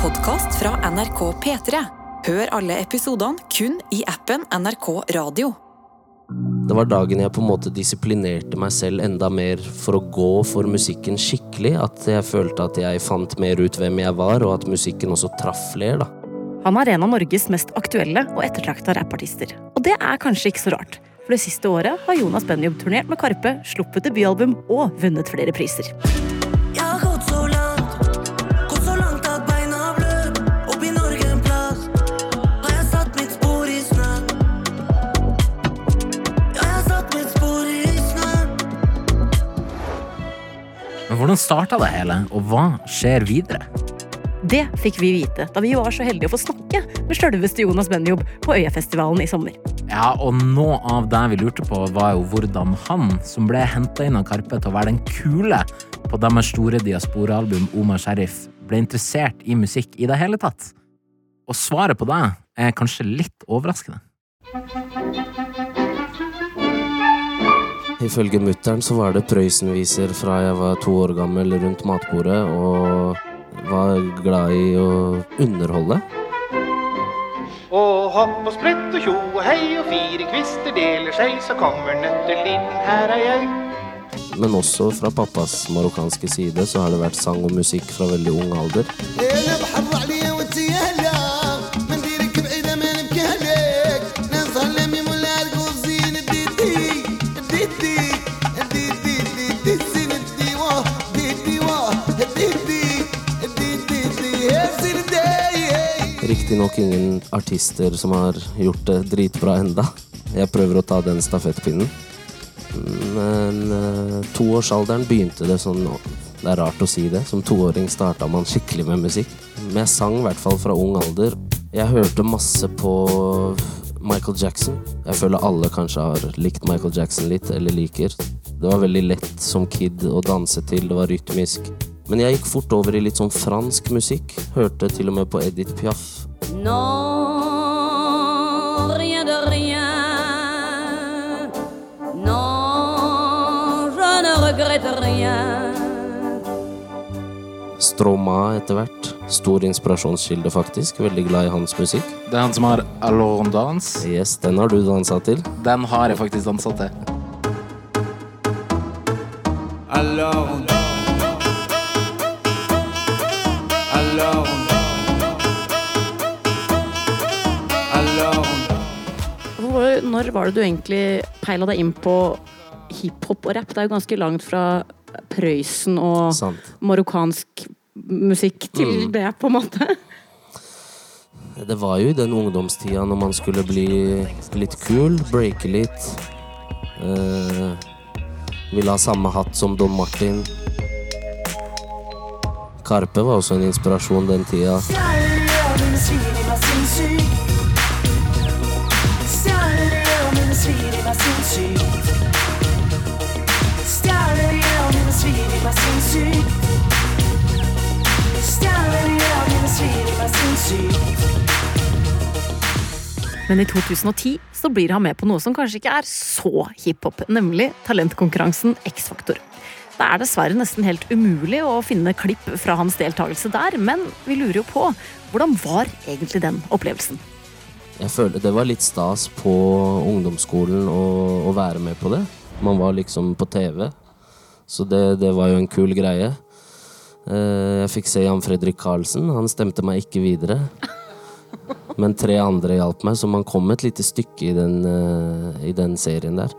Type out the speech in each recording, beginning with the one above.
podkast fra NRK P3. Hør alle episodene kun i appen NRK Radio. Det var dagen jeg på en måte disiplinerte meg selv enda mer for å gå for musikken skikkelig. At jeg følte at jeg fant mer ut hvem jeg var, og at musikken også traff flere. da. Han er en av Norges mest aktuelle og ettertrakta rappartister. Og det er kanskje ikke så rart, for det siste året har Jonas Benjob turnert med Karpe, sluppet debutalbum og vunnet flere priser. Hvordan starta det hele, og hva skjer videre? Det fikk vi vite da vi var så heldige å få snakke med sjølveste Jonas Benjob på Øyafestivalen i sommer. Ja, og noe av det vi lurte på, var jo hvordan han, som ble henta inn av Karpe til å være den kule på deres store diasporaalbum Omar Sheriff, ble interessert i musikk i det hele tatt. Og svaret på det er kanskje litt overraskende. Ifølge mutter'n så var det Prøysen-viser fra jeg var to år gammel rundt matbordet, og var glad i å underholde. Og hopp og sprett og tjo og hei og fire kvister deler seg, så kommer nøtteliten, her er jeg. Men også fra pappas marokkanske side så har det vært sang og musikk fra veldig ung alder. Riktignok ingen artister som har gjort det dritbra enda. Jeg prøver å ta den stafettpinnen. Men uh, toårsalderen begynte det sånn Det er rart å si det. Som toåring starta man skikkelig med musikk. Men jeg sang i hvert fall fra ung alder. Jeg hørte masse på Michael Jackson. Jeg føler alle kanskje har likt Michael Jackson litt, eller liker. Det var veldig lett som kid å danse til, det var rytmisk. Men jeg gikk fort over i litt sånn fransk musikk. Hørte til og med på Edith Piaf. Non, rien de rien. Non, je ne regrette rien. Stromae etter hvert. Stor inspirasjonskilde, faktisk. Veldig glad i hans musikk. Det er han som har Alone on Dance. Yes, den har du dansa til. Den har jeg faktisk dansa til. Alors Hvor- Når var det du egentlig peila deg inn på hiphop og rapp? Det er jo ganske langt fra Prøysen og Sant. marokkansk musikk til Mm. det, på en måte. Det var jo i den ungdomstida når man skulle bli litt kul, breake litt. Eh, ville ha samme hatt som Don Martin. Karpe var også en inspirasjon den tida. Men i 2010 så blir han med på noe som kanskje ikke er så hiphop, nemlig talentkonkurransen X-Faktor. Det er dessverre nesten helt umulig å finne klipp fra hans deltakelse der, men vi lurer jo på hvordan var egentlig den opplevelsen? Jeg føler Det var litt stas på ungdomsskolen å, å være med på det. Man var liksom på TV, så det, det var jo en kul greie. Eh, Jeg fikk se Jan Fredrik Karlsen. Han stemte meg ikke videre. Men tre andre hjalp meg, så man kom et lite stykke i den, eh, i den serien der.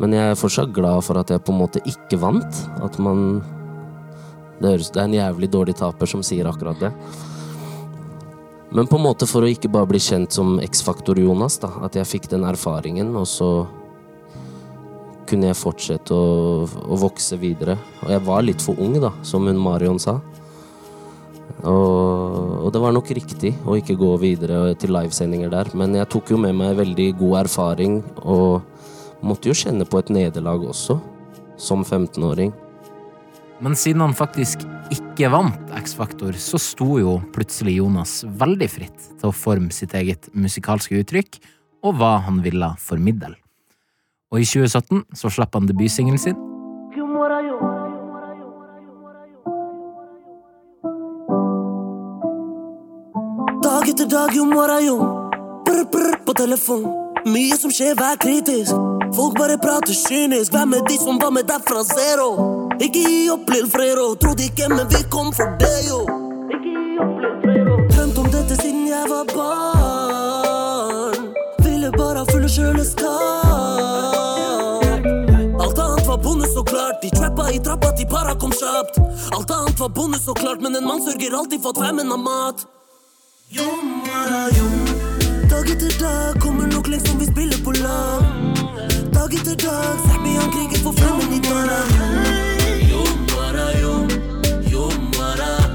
Men jeg er fortsatt glad for at jeg på en måte ikke vant. At man Det, høres, det er en jævlig dårlig taper som sier akkurat det. Men på en måte for å ikke bare bli kjent som X-Faktor-Jonas, da. At jeg fikk den erfaringen, og så kunne jeg fortsette å, å vokse videre. Og jeg var litt for ung, da, som hun Marion sa. Og, og det var nok riktig å ikke gå videre til livesendinger der. Men jeg tok jo med meg veldig god erfaring, og måtte jo kjenne på et nederlag også, som 15-åring. Men siden han faktisk ikke vant X-Faktor, så sto jo plutselig Jonas veldig fritt til å forme sitt eget musikalske uttrykk og hva han ville formidle. Og i 2017 så slapp han debutsingelen sin, etter dag, jo mora jo. Brr, brr på telefon. Mye som skjer, vær kritisk. Folk bare prater kynisk. Hvem er de som var med deg fra zero? Ikke gi opp, Lill Frero. Trodde ikke, men vi kom for det, jo. Ikke gi opp, lill frero. Drømt om dette siden jeg var barn. Ville bare ha fulle kjøleskap. Alt annet var bonus så klart. De trappa i trappa til para kom kjapt. Alt annet var bonus så klart, men en mann sørger alltid for at femmen har mat. Dag etter dag kommer nok lengst som vi spiller på lag. Dag etter dag, Sahbi han kriger for femmen i mara.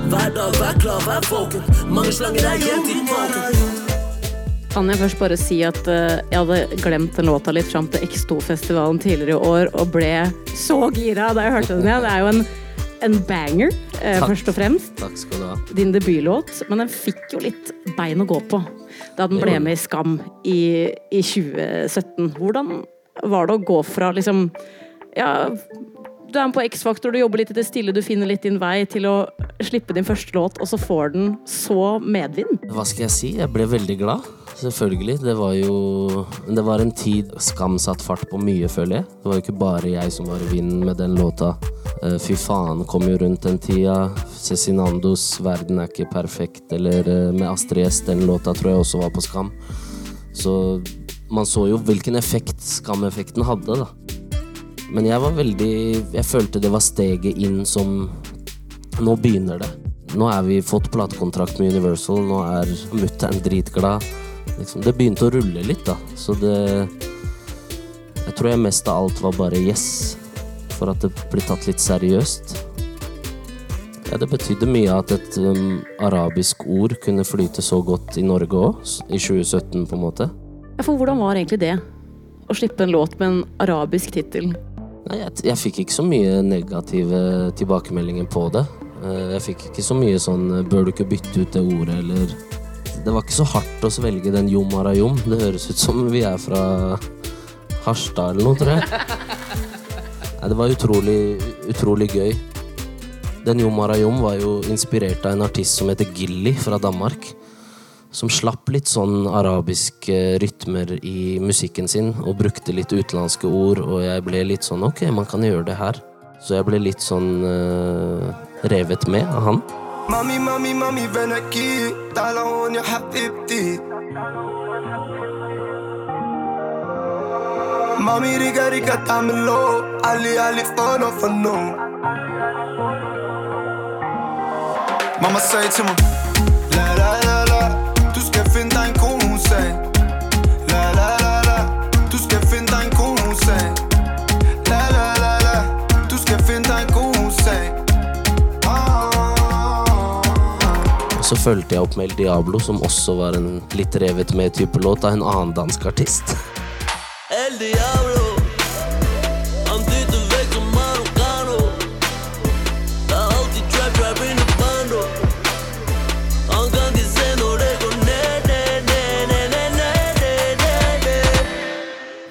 Hver dag, vær klar, vær våken. Mange slanger er gjemt i tåken. Kan jeg først bare si at eh, jeg hadde glemt den låta litt fram til X2-festivalen tidligere i år, og ble så gira da jeg hørte den igjen. Det er jo en, en banger, eh, først og fremst. Takk skal du ha. Din debutlåt, men den fikk jo litt bein å gå på da den ble med i Skam i, i 2017. Hvordan var det å gå fra liksom Ja, du er med på X-Faktor, du jobber litt i det stille, du finner litt din vei til å slippe din første låt, og så får den så medvind. Hva skal jeg si? Jeg ble veldig glad. Selvfølgelig. Det var jo Det var en tid Skam satt fart på mye, føler jeg. Det var jo ikke bare jeg som var i vinden med den låta. Eh, Fy faen kom jo rundt den tida. Cezinandos 'Verden er ikke perfekt' eller eh, med Astrid S, den låta tror jeg også var på Skam. Så man så jo hvilken effekt Skam-effekten hadde, da. Men jeg var veldig Jeg følte det var steget inn som Nå begynner det. Nå er vi fått platekontrakt med Universal, nå er mutter'n dritglad. Liksom, det begynte å rulle litt, da. Så det Jeg tror jeg mest av alt var bare yes. For at det blir tatt litt seriøst. Ja, det betydde mye at et um, arabisk ord kunne flyte så godt i Norge òg, i 2017 på en måte. Ja, For hvordan var egentlig det? Å slippe en låt med en arabisk tittel? Nei, jeg, jeg fikk ikke så mye negative tilbakemeldinger på det. Eh, Jeg fikk ikke så mye sånn eh, 'bør du ikke bytte ut det ordet', eller Det var ikke så hardt å svelge den jom arajom. Det høres ut som vi er fra Harstad eller noe, tror jeg. Nei, det var utrolig, utrolig gøy. Den jom arajom var jo inspirert av en artist som heter Gilly fra Danmark. Som slapp litt sånn arabiske rytmer i musikken sin og brukte litt utenlandske ord, og jeg ble litt sånn ok, man kan gjøre det her. Så jeg ble litt sånn uh, revet med av han. مامي مامي مامي بنكي تعال هون يا حبيبتي مامي ريكا ريكا تعملو علي علي فانو فنو Mamma säger till mig La la la la Du ska finna en konseg La la la la Du ska finna en konseg La la la la Du ska finna en så fulgte jeg opp med El Diablo, som også var en litt revet med type låt av en annen dansk artist. El diablo.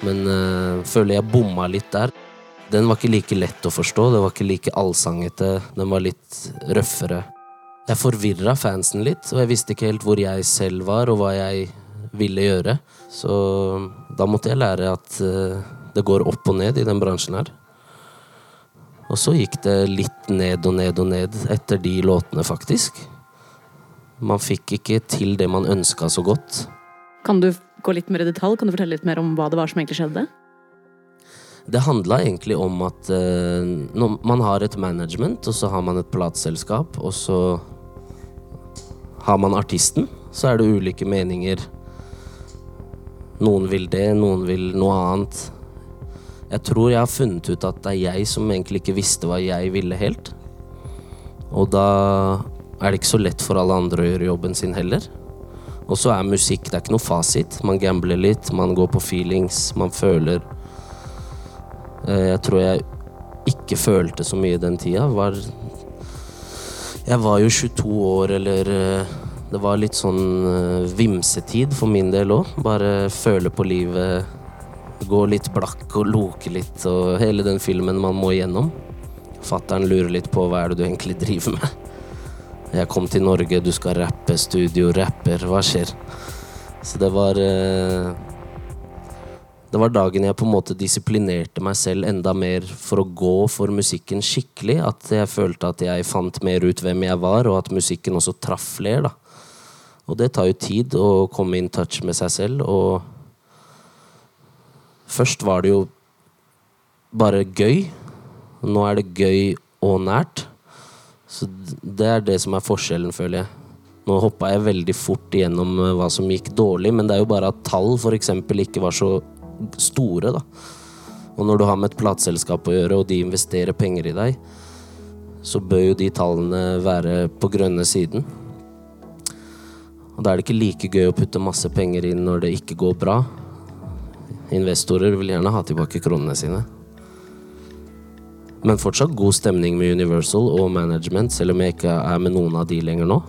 Men øh, føler jeg bomma litt der. Den var ikke like lett å forstå, det var ikke like allsangete, den var litt røffere. Jeg forvirra fansen litt, og jeg visste ikke helt hvor jeg selv var, og hva jeg ville gjøre. Så da måtte jeg lære at eh, det går opp og ned i den bransjen her. Og så gikk det litt ned og ned og ned etter de låtene, faktisk. Man fikk ikke til det man ønska så godt. Kan du gå litt mer i detalj? Kan du fortelle litt mer om hva det var som egentlig skjedde? Det handla egentlig om at uh, man har et management, og så har man et plateselskap, og så har man artisten. Så er det ulike meninger. Noen vil det, noen vil noe annet. Jeg tror jeg har funnet ut at det er jeg som egentlig ikke visste hva jeg ville helt. Og da er det ikke så lett for alle andre å gjøre jobben sin heller. Og så er musikk det er ikke noe fasit. Man gambler litt, man går på feelings, man føler. Eh, Jeg tror jeg ikke følte så mye den tida. Var jeg var jo 22 år, eller eh, Det var litt sånn eh, vimsetid for min del òg. Bare føle på livet, gå litt blakk og loke litt, og hele den filmen man må igjennom. Fattern lurer litt på hva er det du egentlig driver med. Jeg kom til Norge, du skal rappe, studio, rapper, hva skjer? Så det var eh, Det var dagen jeg på en måte disiplinerte meg selv enda mer for å gå for musikken skikkelig. At jeg følte at jeg fant mer ut hvem jeg var, og at musikken også traff flere. da. Og det tar jo tid å komme in touch med seg selv, og Først var det jo bare gøy. Nå er det gøy og nært. Så det er det som er forskjellen, føler jeg. Nå hoppa jeg veldig fort igjennom eh, hva som gikk dårlig, men det er jo bare at tall f.eks. ikke var så store, da. Og når du har med et plateselskap å gjøre, og de investerer penger i deg, så bør jo de tallene være på grønne siden. Og da er det ikke like gøy å putte masse penger inn når det ikke går bra. Investorer vil gjerne ha tilbake kronene sine. Men fortsatt god stemning med Universal og management, selv om jeg ikke er med noen av de lenger nå.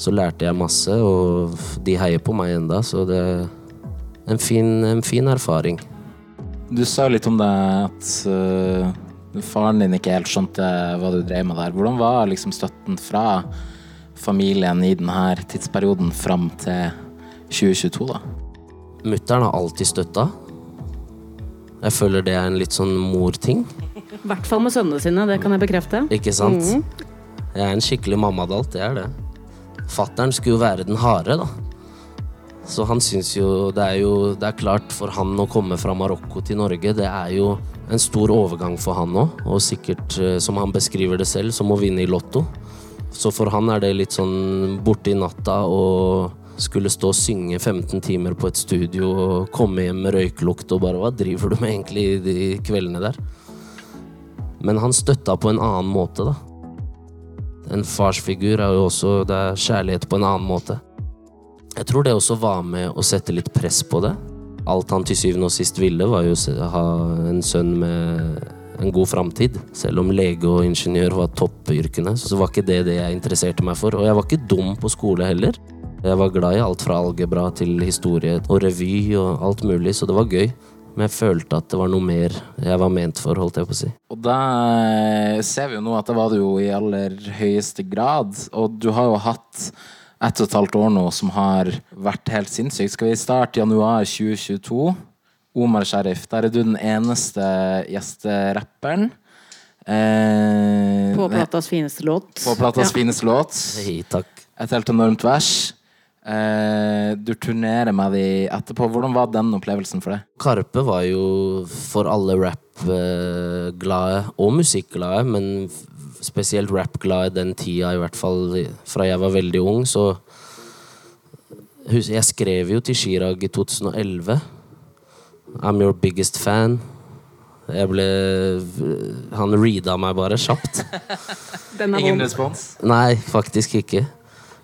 Så lærte jeg masse, og de heier på meg enda, så det en fin, en fin erfaring. Du sa litt om det at uh, faren din ikke helt skjønte hva du drev med der. Hvordan var liksom støtten fra familien i denne tidsperioden fram til 2022, da? Mutter'n har alltid støtta. Jeg føler det er en litt sånn morting. I hvert fall med sønnene sine, det kan jeg bekrefte. Ikke sant? Jeg er en skikkelig mammadalt, det er det. Fattern skulle jo være den harde, da. Så han syns jo det er jo Det er klart, for han å komme fra Marokko til Norge, det er jo en stor overgang for han òg. Og sikkert, eh, som han beskriver det selv, som å vinne i Lotto. Så for han er det litt sånn borte i natta og skulle stå og synge 15 timer på et studio og komme hjem med røyklukt og bare Hva driver du med egentlig de kveldene der? Men han støtta på en annen måte, da. En farsfigur er jo også Det er kjærlighet på en annen måte. Jeg tror det også var med å sette litt press på det. Alt han til syvende og sist ville, var jo å ha en sønn med en god framtid. Selv om lege og ingeniør var toppyrkene, så var ikke det det jeg interesserte meg for. Og jeg var ikke dum på skole heller. Jeg var glad i alt fra algebra til historie og revy og alt mulig, så det var gøy. Men jeg følte at det var noe mer jeg var ment for, holdt jeg på å si. Og da ser vi jo nå at det var det jo i aller høyeste grad. Og du har jo hatt ett og et halvt år nå som har vært helt sinnssykt. Skal vi starte januar 2022? Omar Sharif, der er du den eneste gjesterapperen. Eh, På platas fineste låt. på platas Ja. fineste låt. Hei, takk. Et helt enormt vers. Eh, du turnerer med de etterpå. Hvordan var den opplevelsen for deg? Karpe var jo for alle rap-glade og musikkglade, men spesielt rap-glade den tida, i hvert fall fra jeg var veldig ung, så Jeg skrev jo til Chirag i 2011. I'm your biggest fan. Jeg ble Han reada meg bare kjapt. Ingen respons? Nei, faktisk ikke.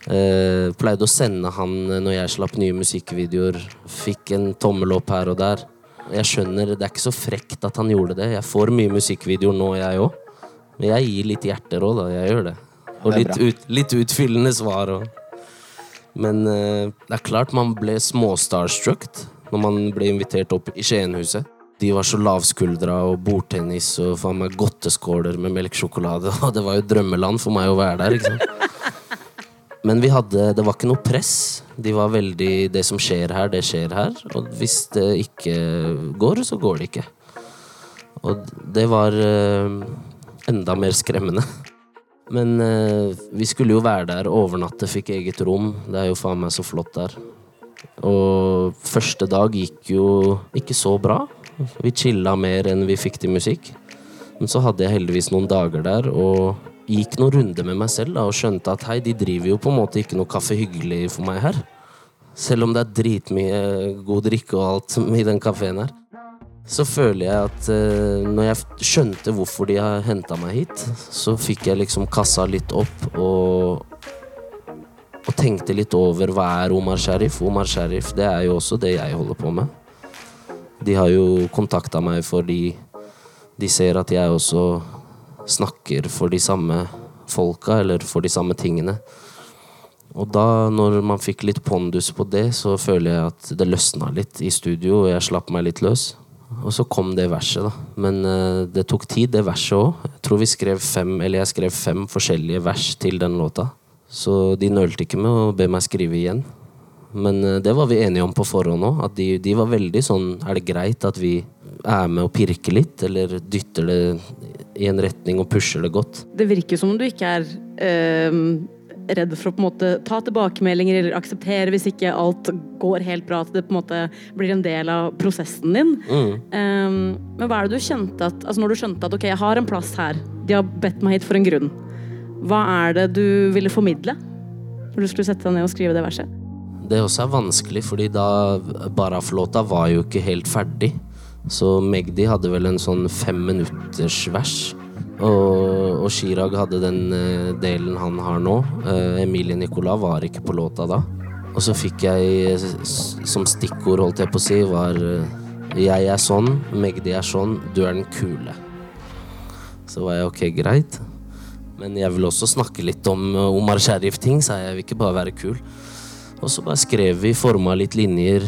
Uh, pleide å sende han når jeg slapp nye musikkvideoer. Fikk en tommel opp her og der. Jeg skjønner, Det er ikke så frekt at han gjorde det. Jeg får mye musikkvideoer nå, jeg òg. Men jeg gir litt hjerter òg, da. Jeg gjør det. Og litt, ut, litt utfyllende svar òg. Men uh, det er klart man ble småstarstruck når man ble invitert opp i Skienhuset. De var så lavskuldra og bordtennis og faen meg godteskåler med melkesjokolade. Og det var jo drømmeland for meg å være der. ikke sant? Men vi hadde, det var ikke noe press. De var veldig Det som skjer her, det skjer her. Og hvis det ikke går, så går det ikke. Og det var eh, enda mer skremmende. Men eh, vi skulle jo være der, overnatte, fikk eget rom. Det er jo faen meg så flott der. Og første dag gikk jo ikke så bra. Vi chilla mer enn vi fikk til musikk. Men så hadde jeg heldigvis noen dager der og gikk noen runder med meg selv da, og skjønte at hei, de driver jo på en måte ikke noe kaffe hyggelig for meg her. Selv om det er dritmye god drikke og alt i den kafeen her. Så føler jeg at eh, når jeg skjønte hvorfor de har henta meg hit, så fikk jeg liksom kassa litt opp og og tenkte litt over hva er Omar Sharif. Omar Sharif, det er jo også det jeg holder på med. De har jo kontakta meg fordi de ser at jeg også snakker for de samme folka, eller for de samme tingene. Og da, når man fikk litt pondus på det, så føler jeg at det løsna litt i studio, og jeg slapp meg litt løs. Og så kom det verset, da. Men uh, det tok tid, det verset òg. Jeg tror vi skrev fem, eller jeg skrev fem forskjellige vers til den låta. Så de nølte ikke med å be meg skrive igjen. Men uh, det var vi enige om på forhånd òg. At de, de var veldig sånn Er det greit at vi er med og pirker litt, eller dytter det i en retning og pusher det godt? Det virker som om du ikke er eh, redd for å på en måte ta tilbakemeldinger eller akseptere hvis ikke alt går helt bra, at det på en måte blir en del av prosessen din. Mm. Um, men hva er det du kjente at Altså når du skjønte at ok, jeg har en plass her, de har bedt meg hit for en grunn. Hva er det du ville formidle når du skulle sette deg ned og skrive det verset? Det også er vanskelig, fordi da Baraf-låta var jo ikke helt ferdig. Så Magdi hadde vel en sånn femminuttersvers minutters vers. Og, og Chirag hadde den eh, delen han har nå. Eh, Emilie Nicolas var ikke på låta da. Og så fikk jeg som stikkord, holdt jeg på å si, var eh, Jeg er sånn, Magdi er sånn, du er den kule. Så var jeg ok, greit. Men jeg vil også snakke litt om Omar Sharif-ting, sa jeg. Jeg vil ikke bare være kul. Og så bare skrev vi, forma litt linjer.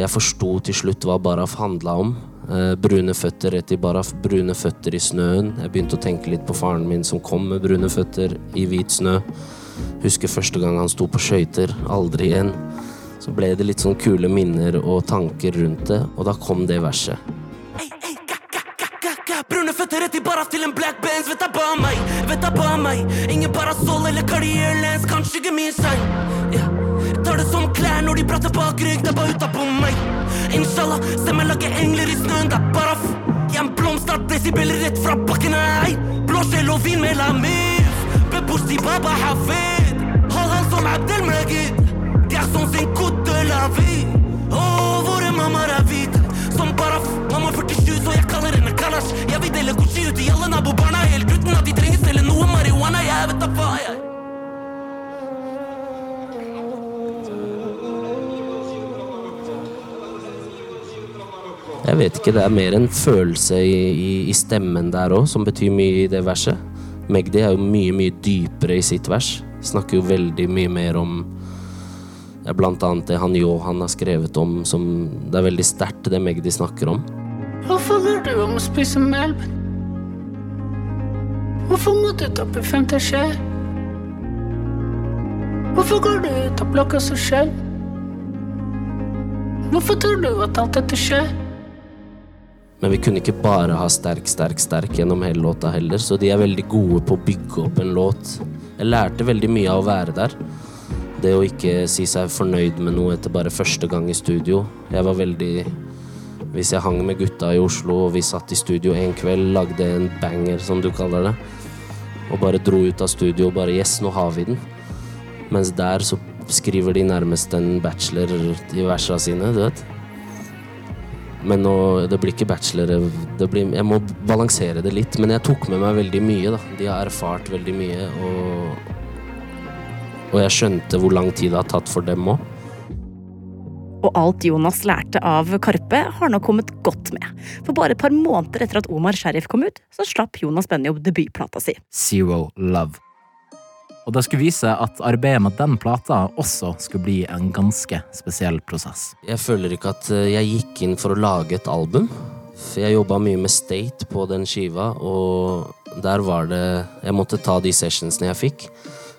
Jeg forsto til slutt hva Baraf handla om. Eh, Brune føtter rett i Baraf, brune føtter i snøen. Jeg begynte å tenke litt på faren min som kom med brune føtter i hvit snø. Husker første gang han sto på skøyter. Aldri igjen. Så ble det litt sånn kule minner og tanker rundt det, og da kom det verset. Brune føtter rett i baraf til en black bands, vet jeg ba meg, vet jeg ba meg. Ingen parasoll eller Cartier lens kanskje ikke min sein. Når de prater bak rygg, det er bare utapå meg. Inshallah, se meg lage engler i snøen, det er baraf. Jeg er en blomst av desibeler rett fra bakken, ei. Blåskjell og vin med lamif. milf. Beboersi baba hafid. Hold han som Abdel Magid. Garçon sin coup de la vie. Å, våre mammaer er hvite. Som baraf. Mamma er 47, så jeg kaller henne Kalash. Jeg vil dele Gucci ut i alle nabobarna, Jeg vet ikke, det er mer en følelse i, i, i stemmen der òg, som betyr mye i det verset. Magdi er jo mye, mye dypere i sitt vers. Snakker jo veldig mye mer om ja, blant annet det han Johan har skrevet om, som Det er veldig sterkt, det Magdi snakker om. Hvorfor lar du om å spise melk? Hvorfor må du tappe femte skje? Hvorfor går du ut og blokka så sjøl? Hvorfor tror du at alt dette skjer? Men vi kunne ikke bare ha sterk, sterk, sterk gjennom hele låta heller, så de er veldig gode på å bygge opp en låt. Jeg lærte veldig mye av å være der. Det å ikke si seg fornøyd med noe etter bare første gang i studio. Jeg var veldig Hvis jeg hang med gutta i Oslo, og vi satt i studio en kveld, lagde en banger, som du kaller det, og bare dro ut av studio og bare Yes, nå har vi den. Mens der så skriver de nærmest en bachelor i versene sine, du vet. Men nå, det blir ikke bachelor. Det blir, jeg må balansere det litt. Men jeg tok med meg veldig mye. da. De har erfart veldig mye. Og, og jeg skjønte hvor lang tid det har tatt for dem òg. Og alt Jonas lærte av Karpe, har nå kommet godt med. For bare et par måneder etter at Omar Sheriff kom ut, så slapp Jonas Benjob debutplata si. Zero Love. Og det skulle vise at arbeidet med den plata også skulle bli en ganske spesiell prosess. Jeg føler ikke at eh, jeg gikk inn for å lage et album. For jeg jobba mye med State på den skiva, og der var det Jeg måtte ta de sessionsene jeg fikk.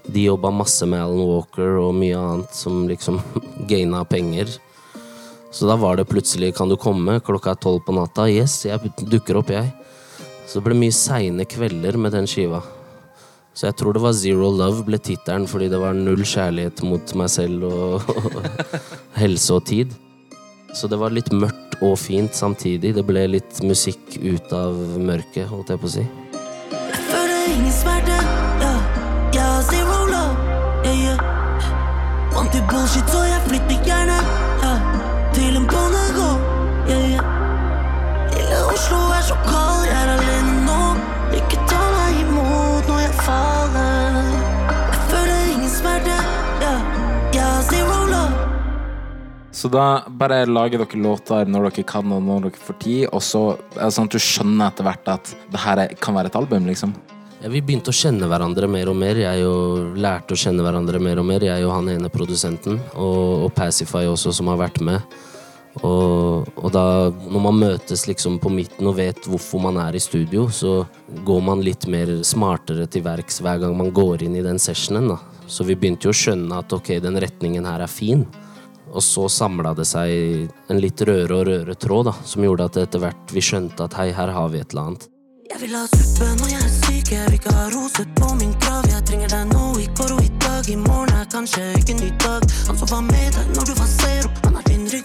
De jobba masse med Alan Walker og mye annet som liksom gaina penger. Så da var det plutselig 'Kan du komme?' Klokka er tolv på natta. Yes, jeg dukker opp, jeg. Så det ble mye seine kvelder med den skiva. Så jeg tror det var Zero Love ble tittelen fordi det var null kjærlighet mot meg selv og helse og tid. Så det var litt mørkt og fint samtidig. Det ble litt musikk ut av mørket, holdt jeg på å si. Jeg føler ingen smerte, ja. Jeg zero love, yeah, yeah. Bullshit, så jeg flytter gjerne, Så da bare lager dere låter når dere kan og når dere får tid, og så er det sånn at du skjønner etter hvert at det her er- kan være et album, liksom? Ja, vi begynte å kjenne hverandre mer og mer. Jeg jo lærte å kjenne hverandre mer og mer. Jeg og han ene produsenten, og, og Pacify også, som har vært med. Og, og da, når man møtes liksom på midten og vet hvorfor man er i studio, så går man litt mer smartere til verks hver gang man går inn i den sessionen. da. Så vi begynte jo å skjønne at ok, den retningen her er fin. Og så samla det seg en litt rødere og rødere tråd, da, som gjorde at etter hvert vi skjønte at hei, her har vi et eller annet. Jeg vil ha suppe når jeg er syk, jeg vil ikke ha roser på min grav. Jeg trenger deg nå, i går og i dag, i morgen er kanskje ikke en ny dag. Han som var med deg når du var zero, han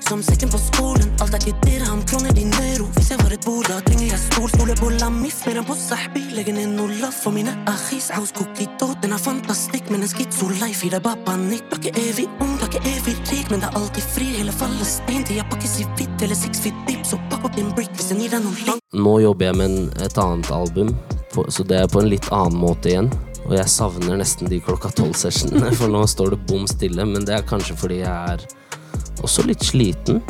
som sekken på skolen. Alt er ikke dirham, kroner dinero. Hvis jeg var et bord, da trenger jeg stol. Stole på lamif, mer enn på sahbi. Legger ned noe laff for mine ahis. House cookie kokito, den er fantastisk, men en schizo life gir deg bare panikk. Du er ikke evig ung, du er ikke evig rik, men det er alltid fri. Hele Palestin til jeg pakkes i hvitt, eller six feet deep, så pakk opp din brick hvis den gir deg noe langt. Nå jobber jeg med et annet album, så det er på en litt annen måte igjen. Og jeg savner nesten de klokka tolv-sessionene, for nå står det bom stille. Men det er kanskje fordi jeg er også litt sliten.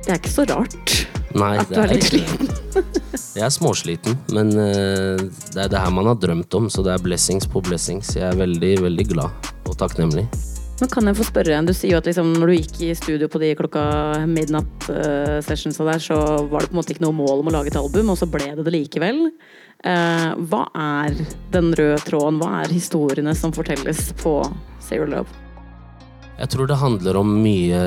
Det er ikke så rart Nei, at du det er litt sliten. Jeg er småsliten, men eh, det er det her man har drømt om, så det er blessings på blessings. Jeg er veldig, veldig glad og takknemlig. Men kan jeg få spørre, du sier jo at liksom, når du gikk i studio på de klokka midnatt-sessionsa der, så var det på en måte ikke noe mål om å lage et album, og så ble det det likevel. Uh, hva er den røde tråden, hva er historiene som fortelles på Zero Love? Jeg tror det handler om mye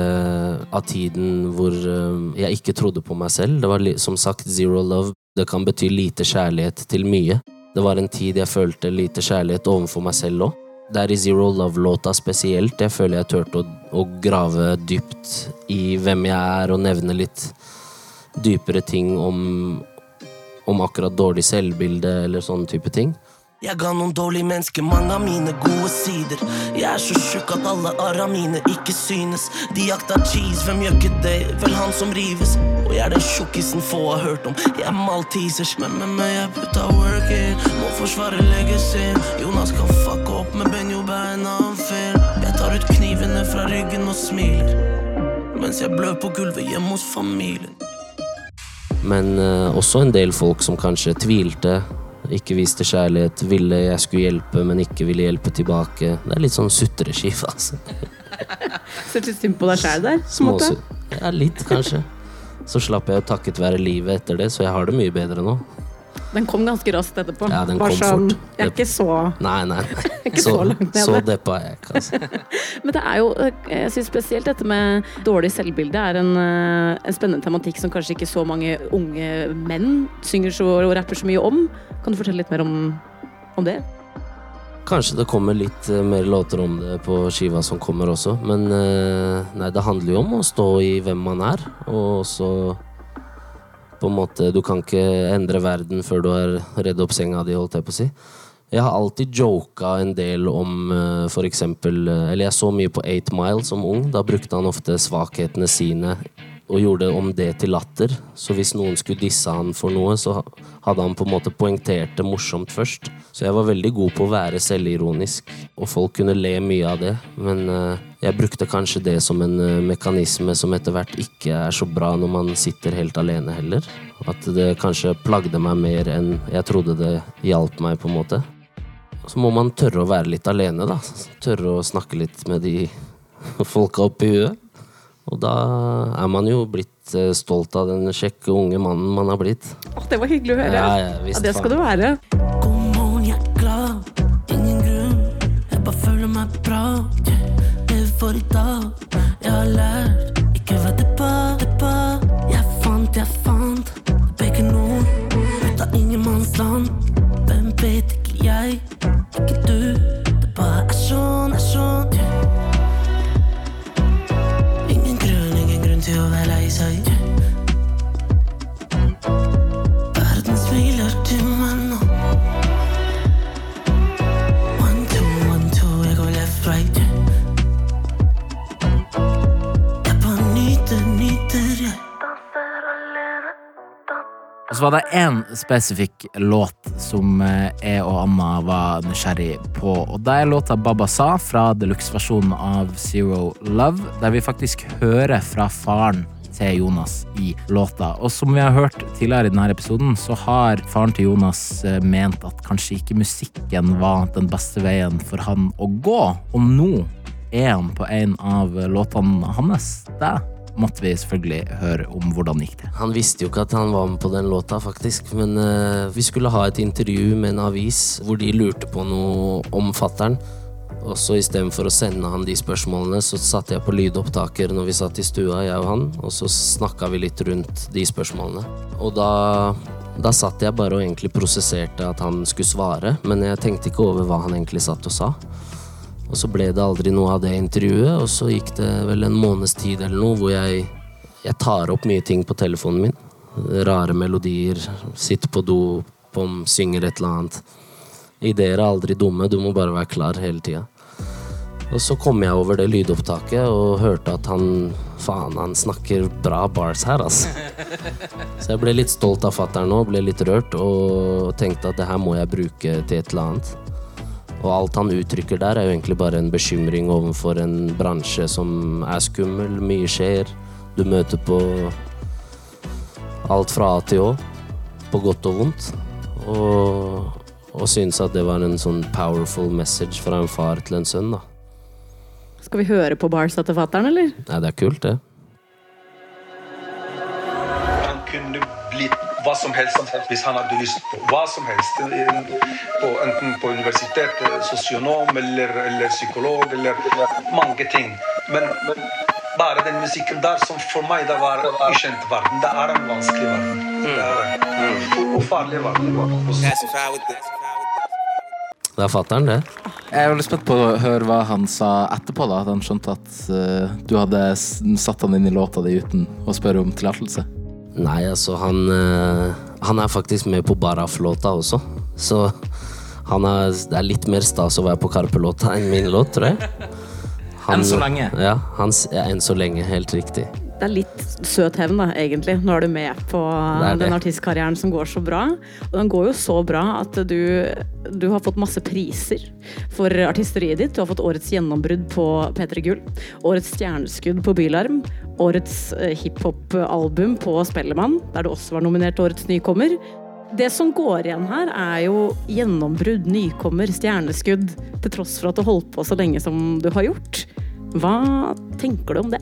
av tiden hvor eh, jeg ikke trodde på meg selv. Det var som sagt zero love. Det kan bety lite kjærlighet til mye. Det var en tid jeg følte lite kjærlighet overfor meg selv òg. Det er i Zero Love-låta spesielt jeg føler jeg turte å, å grave dypt i hvem jeg er, og nevne litt dypere ting om, om akkurat dårlig selvbilde eller sånne type ting. Jeg ga noen dårlige mennesker mange av mine gode sider. Jeg er så tjukk at alle arra mine ikke synes. De jakta cheese, hvem gjør ikke det? Vel han som rives. Og jeg er den tjukkisen få har hørt om. Jeg er maltesers, men, men, men jeg putta work in. Må forsvare legacyen. Jonas kan fucke opp, med Benjo beina annen. Jeg tar ut knivene fra ryggen og smiler. Mens jeg blør på gulvet hjemme hos familien. Men uh, også en del folk som kanskje tvilte, ikke viste kjærlighet, ville jeg skulle hjelpe, men ikke ville hjelpe tilbake. Det er litt sånn sutreskive, altså. Syns litt synd på deg sjæl der? Småsu- Ja, litt, kanskje. Så slapp jeg jo takket være livet etter det, så jeg har det mye bedre nå. Den kom ganske raskt etterpå. Ja, den Bare kom sånn, fort. Jeg er ikke så Nei, nei. nei. Ikke Så, så langt nede. så deppa er jeg ikke, altså. Men det er jo, jeg synes spesielt dette med dårlig selvbilde er en, eh, en spennende tematikk som kanskje ikke så mange unge menn synger så, og rapper så mye om. Kan du fortelle litt mer om, om det? Kanskje det kommer litt eh, mer låter om det på skiva som kommer også, men eh, nei, det handler jo om å stå i hvem man er, og også på en måte Du kan ikke endre verden før du har redd opp senga di, holdt jeg på å si. Jeg har alltid joka en del om f.eks. for eksempel eh, Eller jeg så mye på Eight Mile som ung. Da brukte han ofte svakhetene sine og gjorde om det til latter. Så hvis noen skulle disse han for noe, så hadde han på en måte poengtert det morsomt først. Så jeg var veldig god på å være selvironisk, og folk kunne le mye av det. Men eh, jeg brukte kanskje det som en eh, mekanisme som etter hvert ikke er så bra når man sitter helt alene heller. At det kanskje plagde meg mer enn jeg trodde det hjalp meg, på en måte. Så må man tørre å være litt alene, da. Tørre å snakke litt med de folka oppi huet. Og da er man jo blitt eh, stolt av den kjekke unge mannen man har blitt. Åh, det var hyggelig å høre. Ja, ja, visst det skal faen. du være. God morgen, jeg er glad. Ingen grunn, jeg bare føler meg bra. Lever for i dag. Jeg har lært ikke vær deppa, så var det én spesifikk låt som eh, jeg og Anna var nysgjerrig på. Og det er låta Baba Sa fra deluxe-versjonen av Zero Love, der vi faktisk hører fra faren til Jonas i låta. Og som vi har hørt tidligere i denne episoden, så har faren til Jonas eh, ment at kanskje ikke musikken var den beste veien for han å gå. Og nå er han på en av låtene hans. Det måtte vi selvfølgelig høre om hvordan gikk det. Han visste jo ikke at han var med på den låta, faktisk. Men uh, vi skulle ha et intervju med en avis hvor de lurte på noe om fattern. Og så istedenfor å sende han de spørsmålene, så satte jeg på lydopptaker når vi satt i stua, jeg og han, og så snakka vi litt rundt de spørsmålene. Og da, da satt jeg bare og egentlig prosesserte at han skulle svare, men jeg tenkte ikke over hva han egentlig satt og sa. Og så ble det aldri noe av det intervjuet, og så gikk det vel en måneds tid eller noe hvor jeg, jeg tar opp mye ting på telefonen min. Rare melodier, sitter på do, pom, synger et eller annet. Ideer er aldri dumme, du må bare være klar hele tida. Og så kom jeg over det lydopptaket og hørte at han Faen, han snakker bra bars her, altså. Så jeg ble litt stolt av fatter'n nå, ble litt rørt og tenkte at det her må jeg bruke til et eller annet. Og alt han uttrykker der, er jo egentlig bare en bekymring overfor en bransje som er skummel, mye skjer. Du møter på alt fra A til Å, på godt og vondt. Og, og syns at det var en sånn powerful message fra en far til en sønn, da. Skal vi høre på barsa til fatter'n, eller? Nei, det er kult, det. Hva som helst hvis han hadde lyst på hva som helst. På, enten på universitet, sosionom eller, eller psykolog eller mange ting. Men, men bare den musikken der, som for meg det var ukjent verden, det er en vanskelig verden. Det er det. Og, og farlig verden. Det er fatter'n, det. Jeg er veldig spent på å høre hva han sa etterpå, da. At han skjønte at uh, du hadde satt han inn i låta di uten å spørre om tillatelse. Nei, altså, han eh, Han er faktisk med på Baraf-låta også. Så han er, det er litt mer stas å være på Karpe-låta enn min låt, tror jeg. Han- Enn så lenge. Ja, han, ja, enn så lenge. Helt riktig. Det er litt søt hevn, da, egentlig. Nå er du med på Det det. den artistkarrieren som går så bra. Og den går jo så bra at du, du har fått masse priser for artisteriet ditt. Du har fått årets gjennombrudd på P3 Gull, årets stjerneskudd på Bylarm, årets eh, hiphop-album på Spellemann, der du også var nominert til årets nykommer. Det som går igjen her, er jo gjennombrudd, nykommer, stjerneskudd, til tross for at du holdt på så lenge som du har gjort. Hva tenker du om det?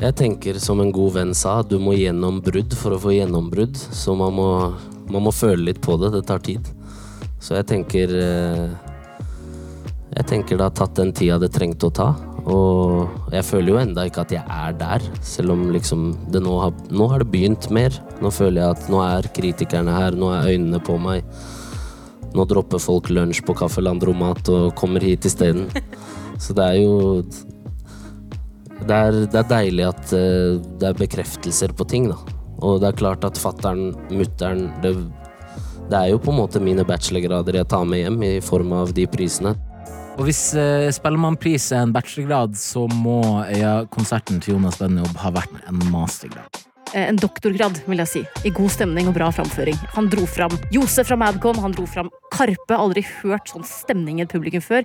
Jeg tenker som en god venn sa, du må gjennom brudd for å få gjennombrudd. Så man må, man må føle litt på det. Det tar tid. Så jeg tenker eh, Jeg tenker det har tatt den tida det trengte å ta. Og jeg føler jo enda ikke at jeg er der, selv om liksom det nå har, nå har det begynt mer. Nå føler jeg at nå er kritikerne her, nå er øynene på meg. Nå dropper folk lunsj på Kaffe Landromat og kommer hit isteden. Så det er jo det er, det er deilig at eh, det er bekreftelser på ting, da. Og det er klart at fattern, mutter'n det, det er jo på en måte mine bachelorgrader jeg tar med hjem i form av de prisene. Og hvis eh, Spellemannpris er en bachelorgrad, så må ja, konserten til Jonas Benjob ha vært en mastergrad. Eh, En doktorgrad, vil jeg si. I god stemning og bra framføring. Han dro fram Josef fra Madcon, han dro fram Karpe. Aldri hørt sånn stemning i et publikum før.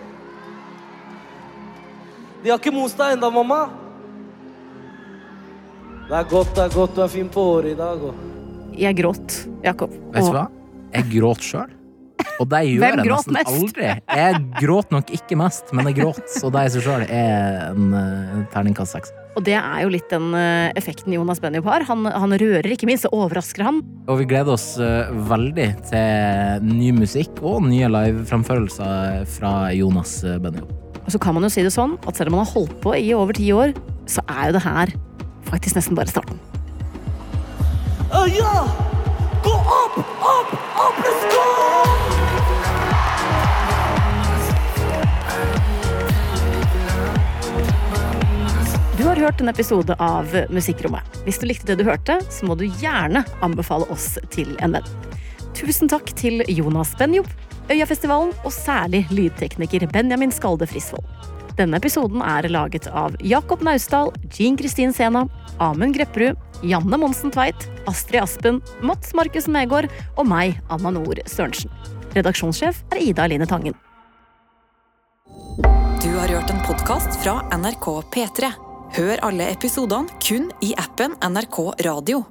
De har ikke most deg ennå, mamma. Det er godt, det er godt. Du er fin på håret i dag. Og... Jeg gråt, Jakob. Vet du hva? Jeg gråt sjøl. Og det gjør jeg nesten mest? aldri. Jeg gråt nok ikke mest, men jeg gråt. Og det i seg sjøl er en uh, terningkast seks. Og det er jo litt den uh, effekten Jonas Benjob har. Han, han rører, ikke minst. Det overrasker han. Og vi gleder oss uh, veldig til ny musikk og nye liveframførelser fra Jonas Benjob. Og så kan man jo si det sånn at selv om man har holdt på i over ti år, så er jo det her faktisk nesten bare starten. Ja! Gå opp, opp, opp! Let's go! Du har hørt en episode av Musikkrommet. Hvis du likte det du hørte, så må du gjerne anbefale oss til en venn. Tusen takk til Jonas Benjob, Øyafestivalen og særlig lydtekniker Benjamin Skalde Frisvold. Denne episoden er laget av Jakob Naustdal, Jean Kristin Sena, Amund Grepperud, Janne Monsen Tveit, Astrid Aspen, Mats Markussen Negård og meg, Anna Nord Sørensen. Redaksjonssjef er Ida Line Tangen. Du har hørt en podkast fra NRK P3. Hør alle episodene kun i appen NRK Radio.